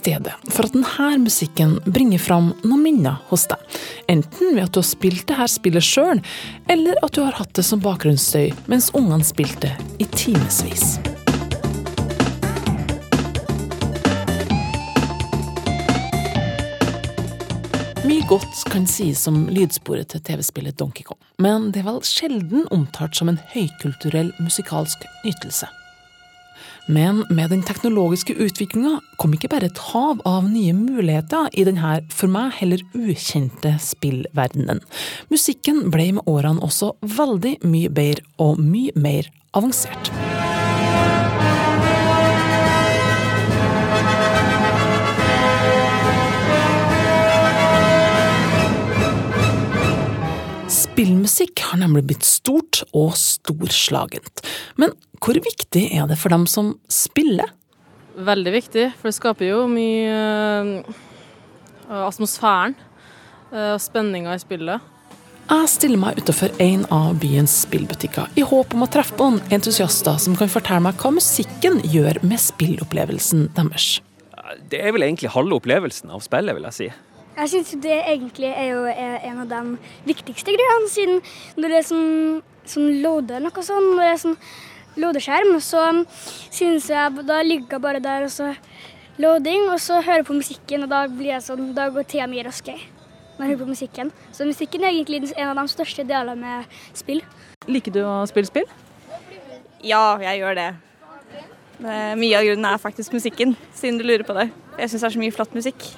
stedet for at denne musikken bringer fram noen minner hos deg. Enten ved at du har spilt det her spillet sjøl, eller at du har hatt det som bakgrunnsstøy mens ungene spilte i timevis. Mye godt kan sies om lydsporet til TV-spillet Donkey Kong, men det er vel sjelden omtalt som en høykulturell musikalsk nytelse. Men med den teknologiske utviklinga kom ikke bare et hav av nye muligheter i denne for meg heller ukjente spillverdenen. Musikken ble med årene også veldig mye bedre og mye mer avansert. Spillmusikk har nemlig blitt stort og storslagent. Men hvor viktig er det for dem som spiller? Veldig viktig, for det skaper jo mye uh, atmosfæren uh, og spenninga i spillet. Jeg stiller meg utenfor en av byens spillbutikker i håp om å treffe på noen entusiaster som kan fortelle meg hva musikken gjør med spillopplevelsen deres. Det er vel egentlig halve opplevelsen av spillet, vil jeg si. Jeg syns det egentlig er jo en av de viktigste greiene, siden når det er sånn, sånn loader noe sånn, når det er sånn loadeskjerm, så synes jeg da ligger jeg bare der og så loading, og så hører på musikken, og da blir jeg sånn, da går tida mye raskere når jeg hører på musikken. Så musikken er egentlig en av de største delene med spill. Liker du å spille spill? Ja, jeg gjør det. Mye av grunnen er faktisk musikken, siden du lurer på det. Jeg syns det er så mye flott musikk.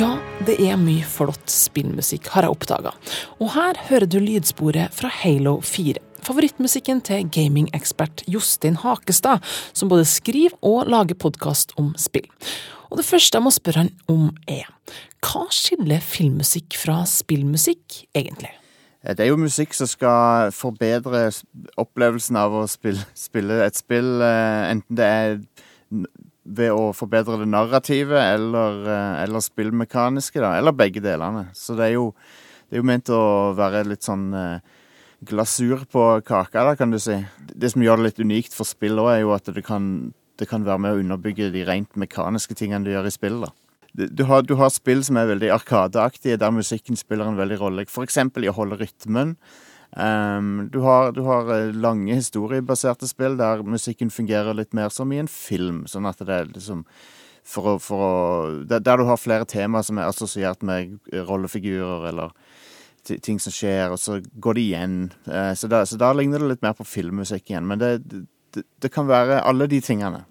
Ja, det er mye flott spillmusikk, har jeg oppdaga. Og her hører du lydsporet fra Halo 4. Favorittmusikken til gamingekspert Jostein Hakestad, som både skriver og lager podkast om spill. Og det første jeg må spørre han om er, hva skiller filmmusikk fra spillmusikk, egentlig? Det er jo musikk som skal forbedre opplevelsen av å spille, spille et spill, enten det er ved å forbedre det narrative eller, eller spillmekaniske, da. Eller begge delene. Så det er jo, det er jo ment å være litt sånn glasur på kaka, da, kan du si. Det som gjør det litt unikt for spill òg, er jo at det kan, det kan være med å underbygge de rent mekaniske tingene du gjør i spill, da. Du har, du har spill som er veldig arkadeaktige, der musikken spiller en veldig rolle. Eksempel i å holde rytmen. Um, du, har, du, har, lange historiebaserte spill der musikken fungerer litt mer som i en film. Sånn at det er liksom for å, for å, der, der, du har flere temaer som er assosiert med rollefigurer eller ting som skjer, og så går det igjen. Uh, så, da, så da ligner det litt mer på filmmusikk igjen. Men det, det, det kan være alle de tingene.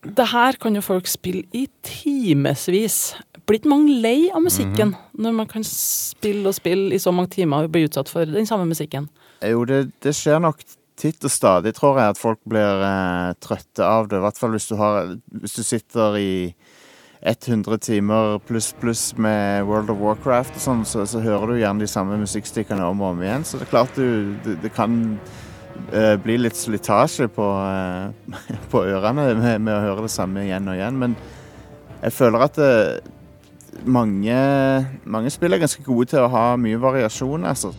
Det her kan jo folk spille i timevis. Blir ikke mange lei av musikken mm -hmm. når man kan spille og spille i så mange timer og bli utsatt for den samme musikken? Jo, det, det skjer nok titt og stadig, tror jeg, at folk blir eh, trøtte av det. I hvert fall hvis du, har, hvis du sitter i 100 timer pluss pluss med World of Warcraft og sånn, så, så, hører du gjerne de samme musikkstykkene om og om igjen. Så det er klart du Det, det kan uh, bli litt slitasje på, uh, på ørene med, med, å høre det samme igjen og igjen. Men jeg føler at det, mange, mange spill er ganske gode til å ha mye variasjon, altså.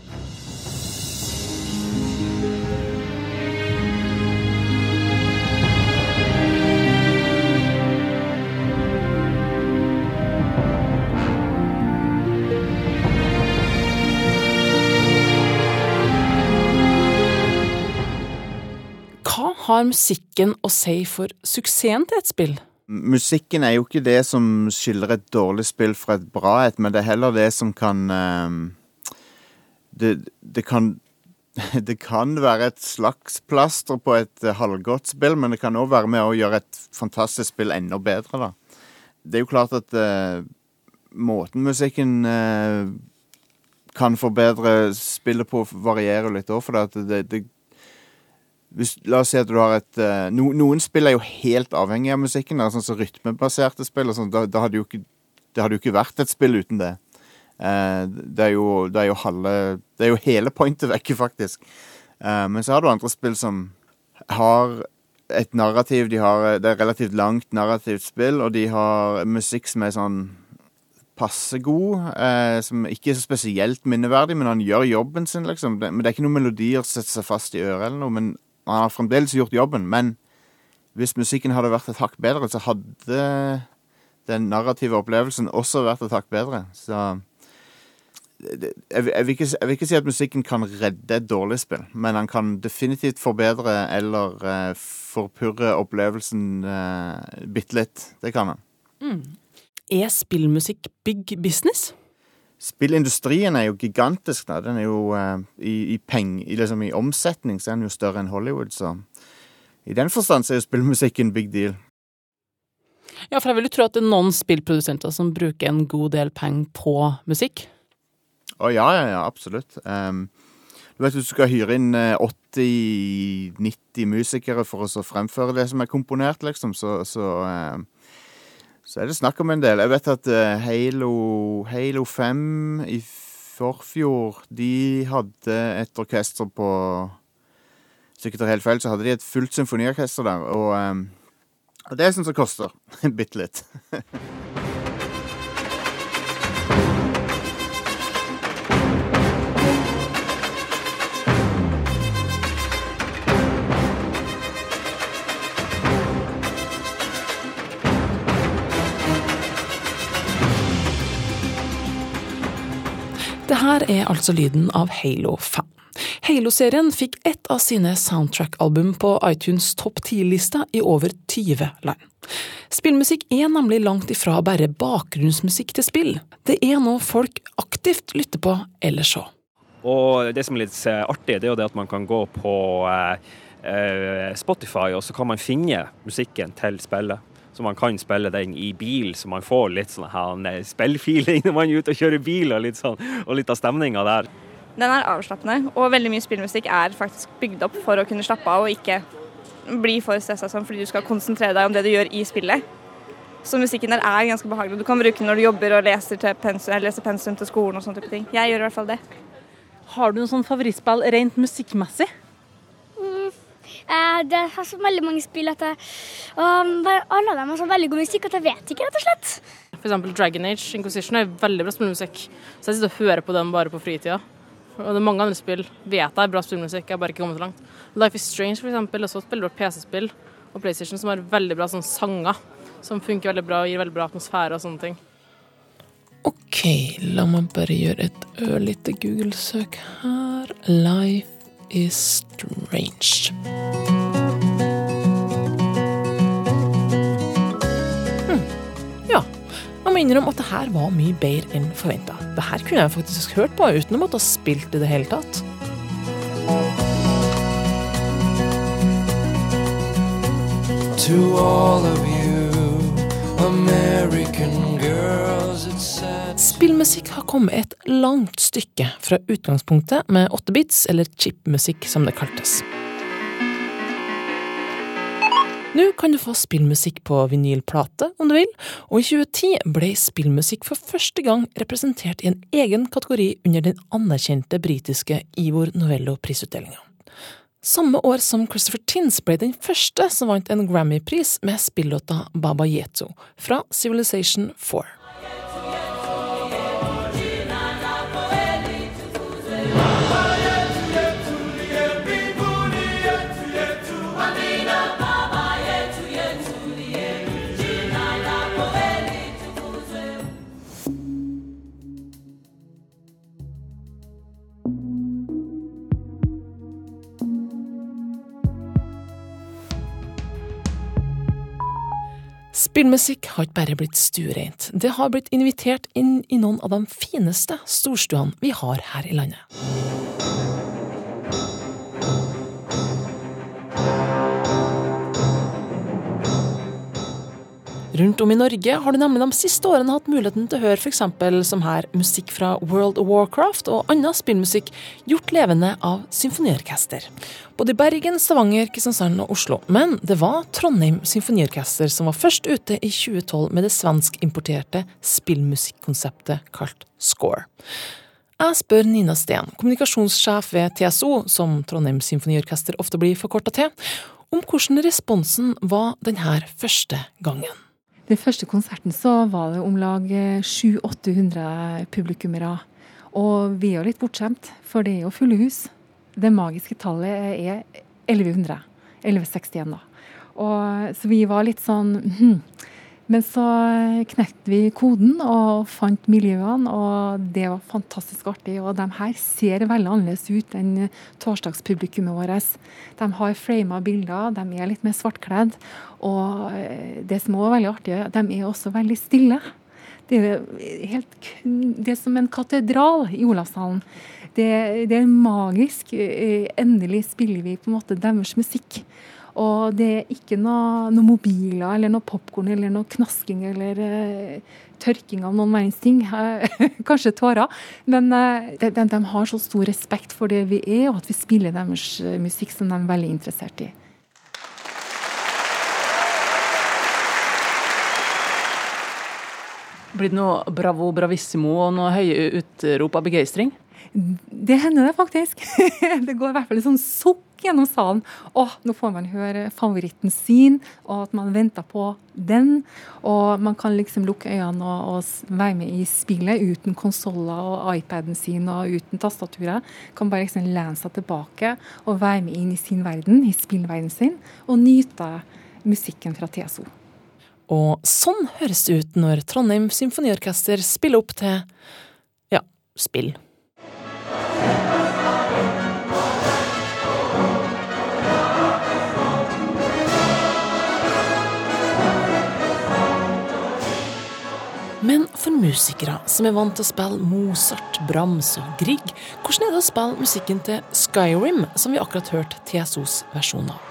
Hva har musikken å si for suksessen til et spill? Musikken er jo ikke det som skiller et dårlig spill fra et bra et, men det er heller det som kan det, det, kan det kan være et slags plaster på et halvgodt spill, men det kan òg være med å gjøre et fantastisk spill enda bedre, da. Det er jo klart at uh, måten musikken uh, kan forbedre spillet på, varierer litt òg, for det, det, det hvis, La oss si at du har et uh, no, Noen spill er jo helt avhengig av musikken. sånn som rytmebaserte spill. og sånn, da, da hadde jo ikke, Det hadde jo ikke vært et spill uten det. Eh, det, er jo, det, er jo, halve Det er jo hele pointet vekke, faktisk. Eh, men så har du andre spill som har et narrativ. De har, det er relativt langt narrativt spill, og de har musikk som er sånn passe god. Eh, som ikke er så spesielt minneverdig, men han gjør jobben sin, liksom. Det, men det er ikke noen melodier som setter seg fast i øret eller noe. Men han har fremdeles gjort jobben. Men hvis musikken hadde vært et hakk bedre, så hadde den narrative opplevelsen også vært et hakk bedre. Så jeg, jeg, vil ikke, jeg, vil ikke, si at musikken kan redde et dårlig spill, men han kan definitivt forbedre eller uh, forpurre opplevelsen uh, bitte litt. Det kan han. Mm. Er spillmusikk big business? Spillindustrien er jo gigantisk. da. Den er jo uh, i, i, peng, i, liksom, i omsetning så er den jo større enn Hollywood, så i den forstand så er jo spillmusikken big deal. Ja, for jeg vil jo tro at det er noen spillprodusenter som bruker en god del penger på musikk? Å ja, ja, ja, absolutt. Um, du vet du skal hyre inn 80-90 eh, musikere for å fremføre det som er komponert, liksom, så, så, um, så, er det snakk om en del. Jeg vet at uh, Halo, Halo 5 i forfjor, de hadde et orkester på Sikkert helt feil, så hadde de et fullt symfoniorkester der, og, um, og det er sånt som koster bitte litt. her er altså lyden av Halo 5. Halo-serien fikk ett av sine soundtrack-album på iTunes topp 10-lista i over 20 land. Spillmusikk er nemlig langt ifra bare bakgrunnsmusikk til spill. Det er noe folk aktivt lytter på eller så. Og det som er litt eh, artig, det er jo det at man kan gå på eh, eh, Spotify, og så kan man finne musikken til spillet så man kan spille den i bil, så man får litt sånn her spillfeeling når man er ute og kjører bil, og litt, sånn, og litt av stemninga der. Den er avslappende, og veldig mye spillmusikk er faktisk bygd opp for å kunne slappe av og ikke bli for stressa sånn fordi du skal konsentrere deg om det du gjør i spillet. Så musikken der er ganske behagelig. Du kan bruke den når du jobber og leser, til pensum, leser pensum til skolen og sånne type ting. Jeg gjør i hvert fall det. Har du noe sånn favorittspill rent musikkmessig? Eh, det har så veldig mange spill at jeg, og alle av dem har så veldig god musikk at jeg vet ikke, rett og slett. Eksempel Dragon Age Inquisition er veldig bra spillmusikk, så jeg sitter og hører på den bare på fritida. Og det er mange andre spill vet jeg er bra spillmusikk, jeg har bare ikke kommet så langt. Life is Strange eksempel, er også et veldig PC-spill, og PlayStation som har veldig bra sånn sanger som funker veldig bra og gir veldig bra atmosfære og sånne ting. OK, la meg bare gjøre et ørlite Google-søk her. Life is strange. Hm. Ja, jeg må innrømme at det her var mye bedre enn forventa. Det her kunne jeg faktisk hørt på uten å måtte ha spilt i det hele tatt. To all of you American girls, it's Spillmusikk har kommet et langt stykke fra utgangspunktet med 8-bits, eller chipmusikk som det kaltes. Nå kan du få spillmusikk på vinylplate om du vil, og i 2010 ble spillmusikk for første gang representert i en egen kategori under den anerkjente britiske Ivor Novello-prisutdelinga. Samme år som Christopher Tins ble den første som vant en Grammy-pris med spillåta Baba Yeto fra Civilization 4. Spillmusikk har ikke bare blitt stuereint, det har blitt invitert inn i noen av de fineste storstuene vi har her i landet. Rundt om i Norge har du nemlig de siste årene hatt muligheten til å høre f.eks. som her musikk fra World of Warcraft og annen spillmusikk gjort levende av symfoniorkester. Både i Bergen, Stavanger, Kristiansand og Oslo. Men det var Trondheim Symfoniorkester som var først ute i 2012 med det svenskimporterte spillmusikkonseptet kalt Score. Jeg spør Nina Steen, kommunikasjonssjef ved TSO, som Trondheim Symfoniorkester ofte blir forkorta til, om hvordan responsen var denne første gangen. Den første konserten så var det om lag 700-800 publikummere. Og vi er jo litt bortskjemt, for det er jo fulle hus. Det magiske tallet er 1100. 1161, da. Og, så vi var litt sånn hm. Men så knekte vi koden og fant miljøene, og det var fantastisk artig. Og de her ser veldig annerledes ut enn torsdagspublikummet vårt. De har frama bilder, de er litt mer svartkledd. Og det som også er veldig artig, de er også veldig stille. Det er, helt, det er som en katedral i Olavshallen. Det, det, er magisk. Endelig spiller vi på en måte deres musikk. Og det er ikke noe, noe mobiler eller noe popkorn eller noe knasking eller uh, tørking av noen verdens ting. Kanskje tårer. Men uh, de, de, de, har så stor respekt for det vi er, og at vi spiller deres uh, musikk som de er veldig interessert i. Blir det noe bravo, bravissimo og noe høye utrop av begeistring? Det hender det faktisk. det går i hvert fall en sånn sukk gjennom salen. Å, nå får man høre favoritten sin, og at man venter på den. Og man kan liksom lukke øynene og, og være med i spillet uten konsoller og iPaden sin og uten tastaturer. Kan bare liksom lene seg tilbake og være med inn i sin verden, i spillverdenen sin, og nyte musikken fra TSO. Og sånn høres det ut når Trondheim Symfoniorkester spiller opp til ja, spill. For musikere som er vant til å spille Mozart, Brahms og Grieg, hvordan er det å spille musikken til Skyrim, som vi akkurat hørte TSOs versjon av?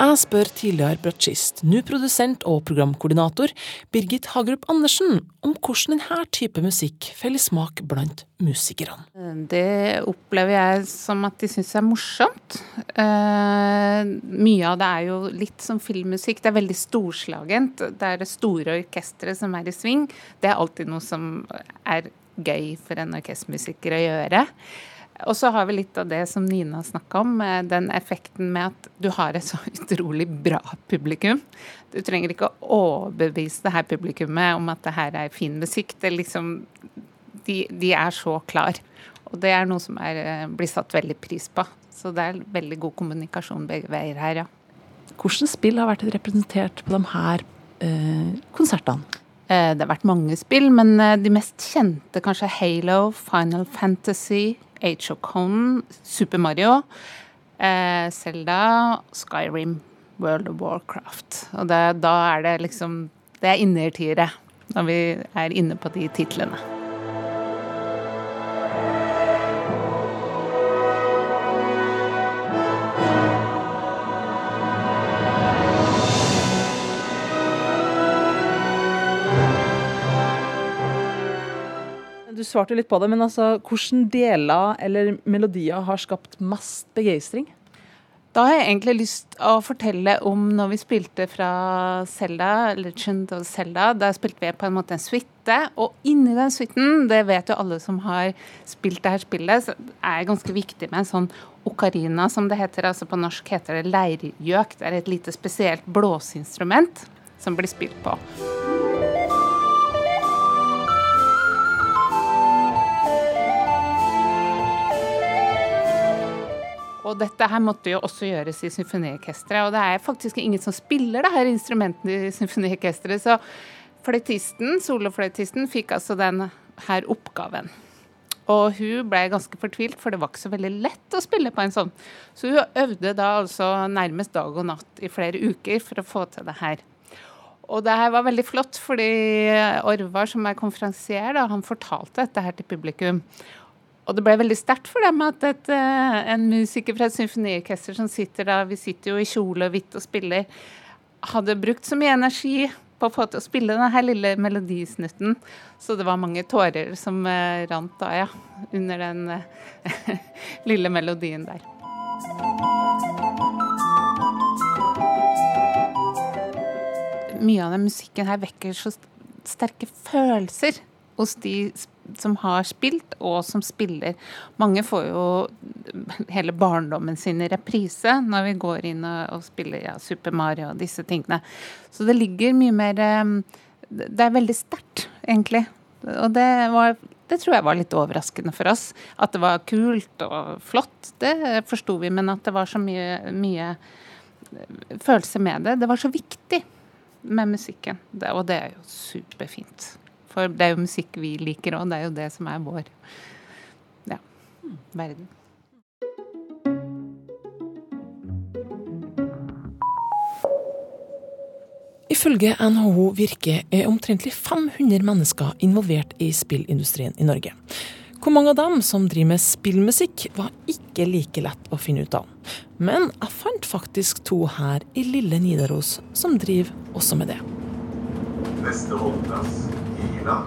Jeg spør tidligere bratsjist, nå produsent og programkoordinator Birgit Hagerup Andersen om hvordan denne type musikk faller smak blant musikerne. Det opplever jeg som at de syns er morsomt. Uh, mye av det er jo litt som filmmusikk. Det er veldig storslagent. Det er det store orkesteret som er i sving. Det er alltid noe som er gøy for en orkestermusiker å gjøre. Og så har vi litt av det som Nina snakka om, den effekten med at du har et så utrolig bra publikum. Du trenger ikke å overbevise det her publikummet om at det her er fin musikk. Det liksom, de, de er så klar. Og det er noe som er, eh, blir satt veldig pris på. Så det er veldig god kommunikasjon begge veier her, ja. Hvilke spill har vært representert på de her eh, konsertene? Eh, det har vært mange spill, men eh, de mest kjente kanskje Halo, Final Fantasy, Age of Conan, Super Mario, eh, Zelda, Skyrim, World of Warcraft. Og det, da er det liksom Det er innertiere når vi er inne på de titlene. Du svarte litt på det, men altså, hvordan deler eller melodier har skapt mest begeistring? Da har jeg egentlig lyst å fortelle om når vi spilte fra Zelda, Legend of Zelda. Da spilte vi på en måte en suite. Og inni den suiten, det vet jo alle som har spilt det her spillet, så er det ganske viktig med en sånn okarina, som det heter. Altså på norsk heter det leirgjøk. Det er et lite spesielt blåseinstrument som blir spilt på. Og dette her måtte jo også gjøres i symfoniorkesteret. Og det er faktisk ingen som spiller det her instrumentet i symfoniorkesteret. Så fløytisten, solofløytisten, fikk altså den her oppgaven. Og hun ble ganske fortvilt, for det var ikke så veldig lett å spille på en sånn. Så hun øvde da altså nærmest dag og natt i flere uker for å få til det her. Og det her var veldig flott, fordi Orvar, som er konferansier, da, han fortalte dette her til publikum. Og det ble veldig sterkt for dem at et, eh, en musiker fra et symfoniorkester som sitter da, vi sitter jo i kjole og hvitt og spiller, hadde brukt så mye energi på å få til å spille denne lille melodisnutten. Så det var mange tårer som uh, rant da, ja. Under den uh, lille melodien der. Mye av den musikken her vekker så sterke følelser hos de som har spilt, og som spiller. Mange får jo hele barndommen sin i reprise når vi går inn og, og spiller ja, Super Mario og disse tingene. Så det ligger mye mer eh, Det er veldig sterkt, egentlig. Og det, var, det tror jeg var litt overraskende for oss. At det var kult og flott, det forsto vi, men at det var så mye, mye følelse med det. Det var så viktig med musikken, det, og det er jo superfint. For det er jo musikk vi liker òg, det er jo det som er vår ja, verden. Ifølge NHO Virke er omtrentlig 500 mennesker involvert i spillindustrien i Norge. Hvor mange av dem som driver med spillmusikk, var ikke like lett å finne ut av. Men jeg fant faktisk to her i lille Nidaros som driver også med det. Neste holdeplass Ila.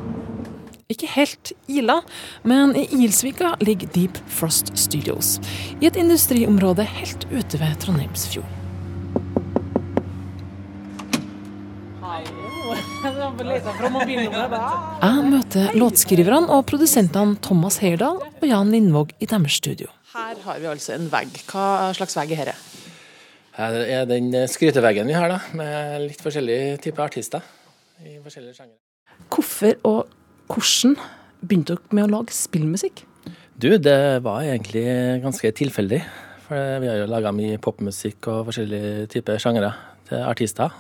Ikke helt Ila, men i Ilsvika ligger Deep Frost Studios. I et industriområde helt ute ved Trondheimsfjorden. Jeg møter låtskriverne og produsentene Thomas Heyerdahl og Jan Lindvåg i deres studio. Her har vi altså en vegg. Hva slags vegg er dette? Her er den skryteveggen vi har, da, med litt forskjellige typer artister. i forskjellige sjangere. Hvorfor og hvordan begynte dere med å lage spillmusikk? Du, det var egentlig ganske tilfeldig. For vi har jo laga mye popmusikk og forskjellige typer sjangere til artister.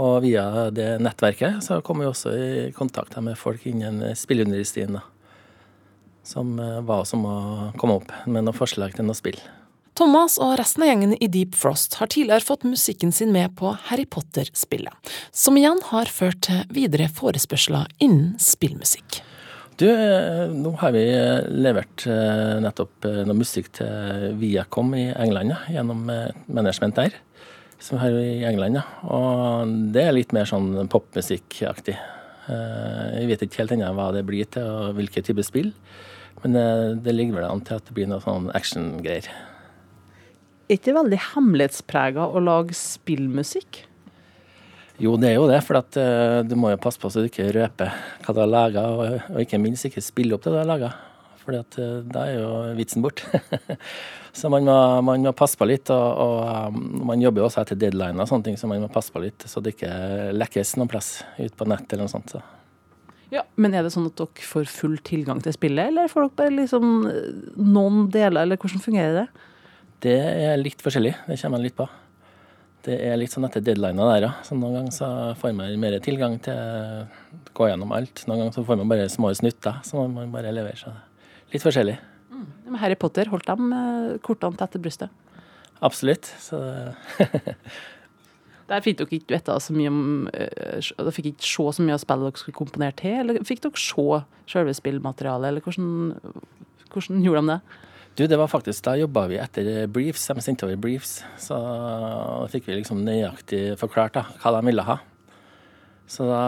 Og via det nettverket så kom vi også i kontakt med folk innen spillundervisningen. Som eh, var som å komme opp med noen forslag til noe spill. Thomas og resten av gjengen i Deep Frost har tidligere fått musikken sin med på Harry Potter-spillet, som igjen har ført til videre forespørsler innen spillmusikk. Du, eh, nå har vi eh, levert eh, nettopp noe musikk til Viacom i England, gjennom management der. Som har i England, ja. Og det er litt mer sånn popmusikkaktig. Jeg vet ikke helt ennå hva det blir til, og hvilke typer spill. Men det ligger vel an til at det blir noe sånn actiongreier. Er ikke det veldig hemmelighetsprega å lage spillmusikk? Jo, det er jo det, for at, uh, du må jo passe på så du ikke røper hva du har laga, og, og ikke minst ikke spille opp det du har laga. For da er jo vitsen bort. så man må, man må passe på litt, og, og um, man jobber jo også etter deadline og sånne ting, så man må passe på litt så det ikke lekkes noen plass ut på nett eller noe sånt. Så. Ja, Men er det sånn at dere får full tilgang til spillet, eller får dere bare liksom eh, noen deler, eller hvordan fungerer det? Det er litt forskjellig, det kommer man litt på. Det er litt sånn etter deadliner der, ja. Så noen ganger så får man mer tilgang til å gå gjennom alt. Noen ganger så får man bare små snutter, som man bare leverer. Så litt forskjellig. Mm. Harry Potter, holdt de eh, kortene til brystet? Absolutt. Så Der fikk dere ikke vite så mye om eh, Dere fikk ikke se så mye av spillet dere skulle komponere til, eller fikk dere se selve spillmaterialet, eller hvordan, hvordan gjorde de det? Du, det var faktisk Da jobba vi etter briefs. De sendte over briefs. Så fikk vi liksom nøyaktig forklart da, hva de ville ha. Så da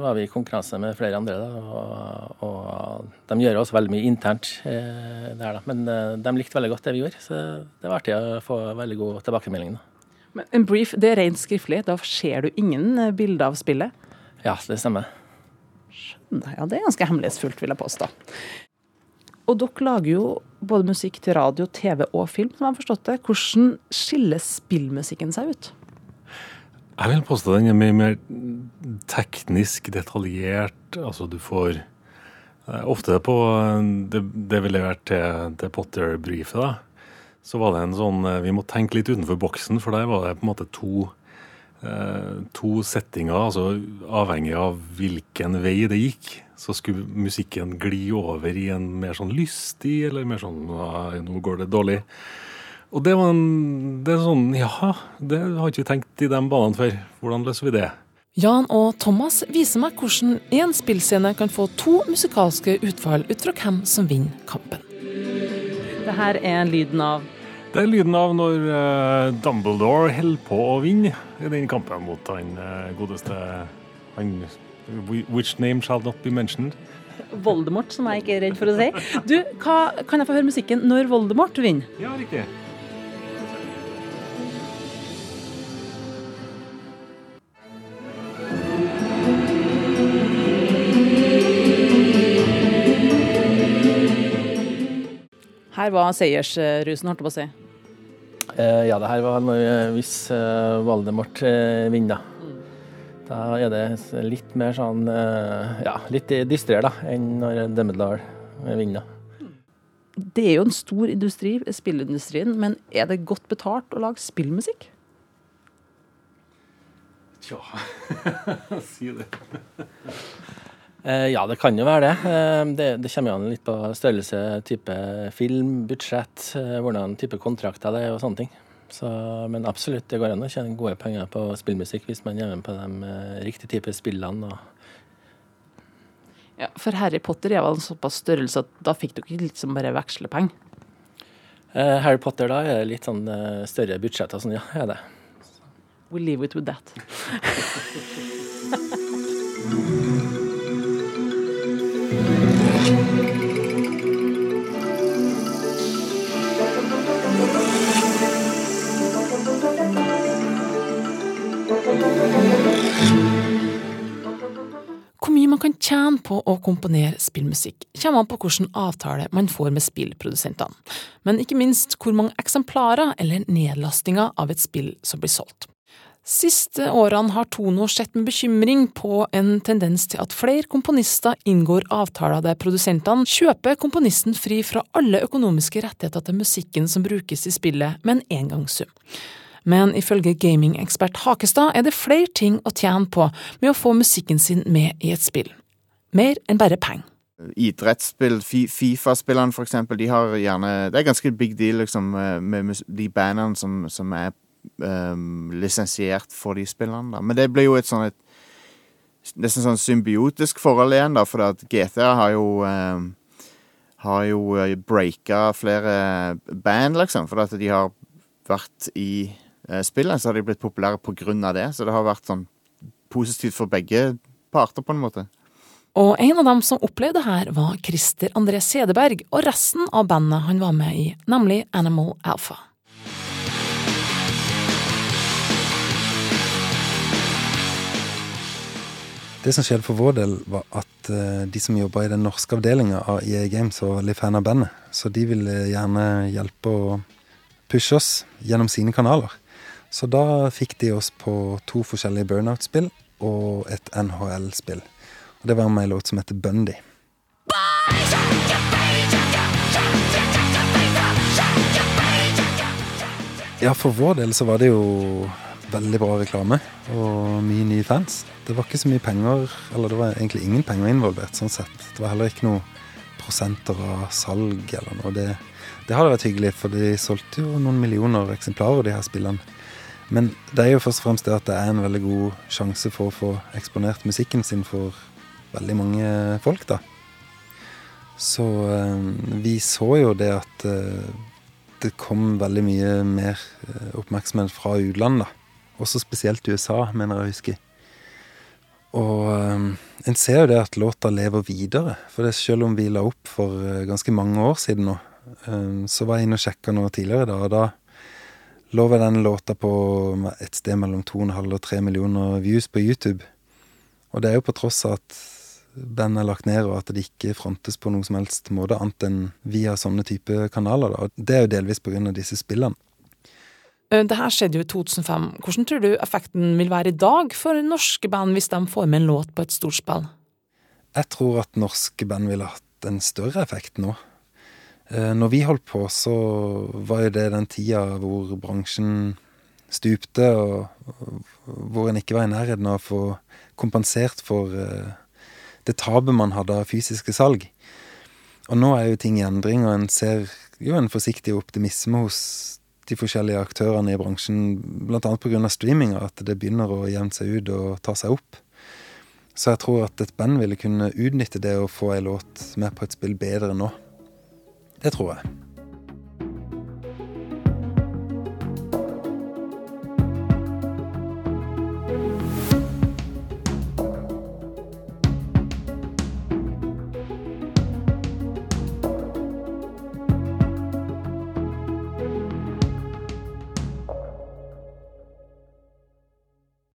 var vi i konkurranse med flere andre, da, og, og de gjør også veldig mye internt eh, der, da. Men eh, de likte veldig godt det vi gjorde, så det var artig å få veldig god tilbakemelding. da. Men en brief det er rent skriftlig, da ser du ingen eh, bilder av spillet? Ja, det stemmer. Skjønner. Ja, Det er ganske hemmelighetsfullt, vil jeg påstå. Og dere lager jo både musikk til radio, TV og film, som jeg har forstått det. Hvordan skiller spillmusikken seg ut? Jeg vil påstå den er mye mer teknisk detaljert. Altså du får eh, Ofte på eh, det, det vi leverte til, til Potter-briefet, da, så var det en sånn eh, Vi må tenke litt utenfor boksen, for der var det på en måte to to settinger, altså avhengig av hvilken vei det gikk, så skulle musikken gli over i en mer sånn lystig, eller mer sånn «Ah, Nå går det dårlig. Og det var en, det er sånn Ja, det har ikke vi tenkt i de banene før. Hvordan løser vi det? Jan og Thomas viser meg hvordan én spillscene kan få to musikalske utfall ut fra hvem som vinner kampen. Det her er lyden av Det er lyden av når eh, Dumbledore holder på å vinne i den kampen mot han eh, godeste han, Which name shall not be mentioned? Voldemort, som jeg ikke er redd for å si. Du, hva, Kan jeg få høre musikken når Voldemort vinner? Ja, riktig. her var seiersrusen, holdt jeg på å si. Eh, ja, det her var når, eh, hvis eh, Valdemort eh, vinner. Da er det litt mer sånn eh, ja, litt dystrere da, enn når Dømmedal vinner. Det er jo en stor industri, spillindustrien, men er det godt betalt å lage spillmusikk? Tja, si det. Eh, ja, det kan jo være det. Eh, det. Det kommer an litt på størrelse, type film, budsjett, eh, hvordan type kontrakter det er og sånne ting. Så, men absolutt, det går an å tjene gode penger på spillmusikk hvis man gjør med på de riktige type spillene. Ja, For Harry Potter er vel en såpass størrelse at da fikk dere liksom bare vekslepenger? Eh, Harry Potter da er det litt sånn større budsjett og sånn, ja, er det. We leave it with that. komponere spillmusikk, kommer an på hvilken avtale man får med spillprodusentene, men ikke minst hvor mange eksemplarer eller nedlastinger av et spill som blir solgt. Siste årene har Tono sett med bekymring på en tendens til at flere komponister inngår avtaler der produsentene kjøper komponisten fri fra alle økonomiske rettigheter til musikken som brukes i spillet, med en engangssum. Men ifølge gamingekspert Hakestad er det flere ting å tjene på med å få musikken sin med i et spill. Mer enn bare penger. Idrettsspill, Fifa-spillerne for eksempel, de har gjerne Det er ganske big deal liksom, eh, med de bandene som, som er um, lisensiert for de spillene. Da. Men det blir jo et sånn et nesten sånn symbiotisk forhold igjen, da, for GTA har jo um, har jo eh, breaka flere band, liksom, for at de har vært i eh, spillet, så har de blitt populære på grunn av det. Så det har vært sånn positivt for begge parter, på en måte. Og en av dem som opplevde det her, var Christer André Sedeberg og resten av bandet han var med i, nemlig Animal Alpha. Det som skjedde for vår del, var at eh, de som jobba i den norske avdelinga av EA Games, var veldig fan av bandet. Så de ville gjerne hjelpe å pushe oss gjennom sine kanaler. Så da fikk de oss på to forskjellige burnout-spill og et NHL-spill. Og det var med en låt som heter Bundy. Ja, for vår del så var det jo veldig bra reklame og mye nye fans. Det var ikke så mye penger, eller det var egentlig ingen penger involvert sånn sett. Det var heller ikke noe prosenter av salg eller noe. Det, det hadde vært hyggelig, for de solgte jo noen millioner eksemplarer, de her spillene. Men det er jo først og fremst det at det er en veldig god sjanse for å få eksponert musikken sin for veldig mange folk, da. Så eh, vi så jo det at eh, det kom veldig mye mer eh, oppmerksomhet fra utlandet, da. Også spesielt USA, mener jeg å huske. Og en ser jo det at låta lever videre. For det selv om vi la opp for ganske mange år siden nå, så var jeg inne og sjekka noe tidligere da, og da lå vel den låta på et sted mellom 2,5 og 3 millioner views på YouTube. Og det er jo på tross av at bandet er lagt ned, og at det ikke frontes på noen som helst måte annet enn via sånne type kanaler. da. Og det er jo delvis av disse spillene. Eh, Det her skjedde jo i 2005. Hvordan tror du effekten vil være i dag for norske band hvis de får med en låt på et stort spill? Jeg tror at norske band ville hatt en større effekt nå. Eh, Når vi holdt på, så var jo det den tida hvor bransjen stupte, og hvor en ikke var i nærheten av å få kompensert for eh, det tapet man hadde av fysiske salg. Og nå er jo ting i endring, og en ser jo en forsiktig optimisme hos de forskjellige aktørene i bransjen, bl.a. pga. streaminga, at det begynner å jevne seg ut og ta seg opp. Så jeg tror at et band ville kunne utnytte det å få ei låt med på et spill bedre nå. Det tror jeg.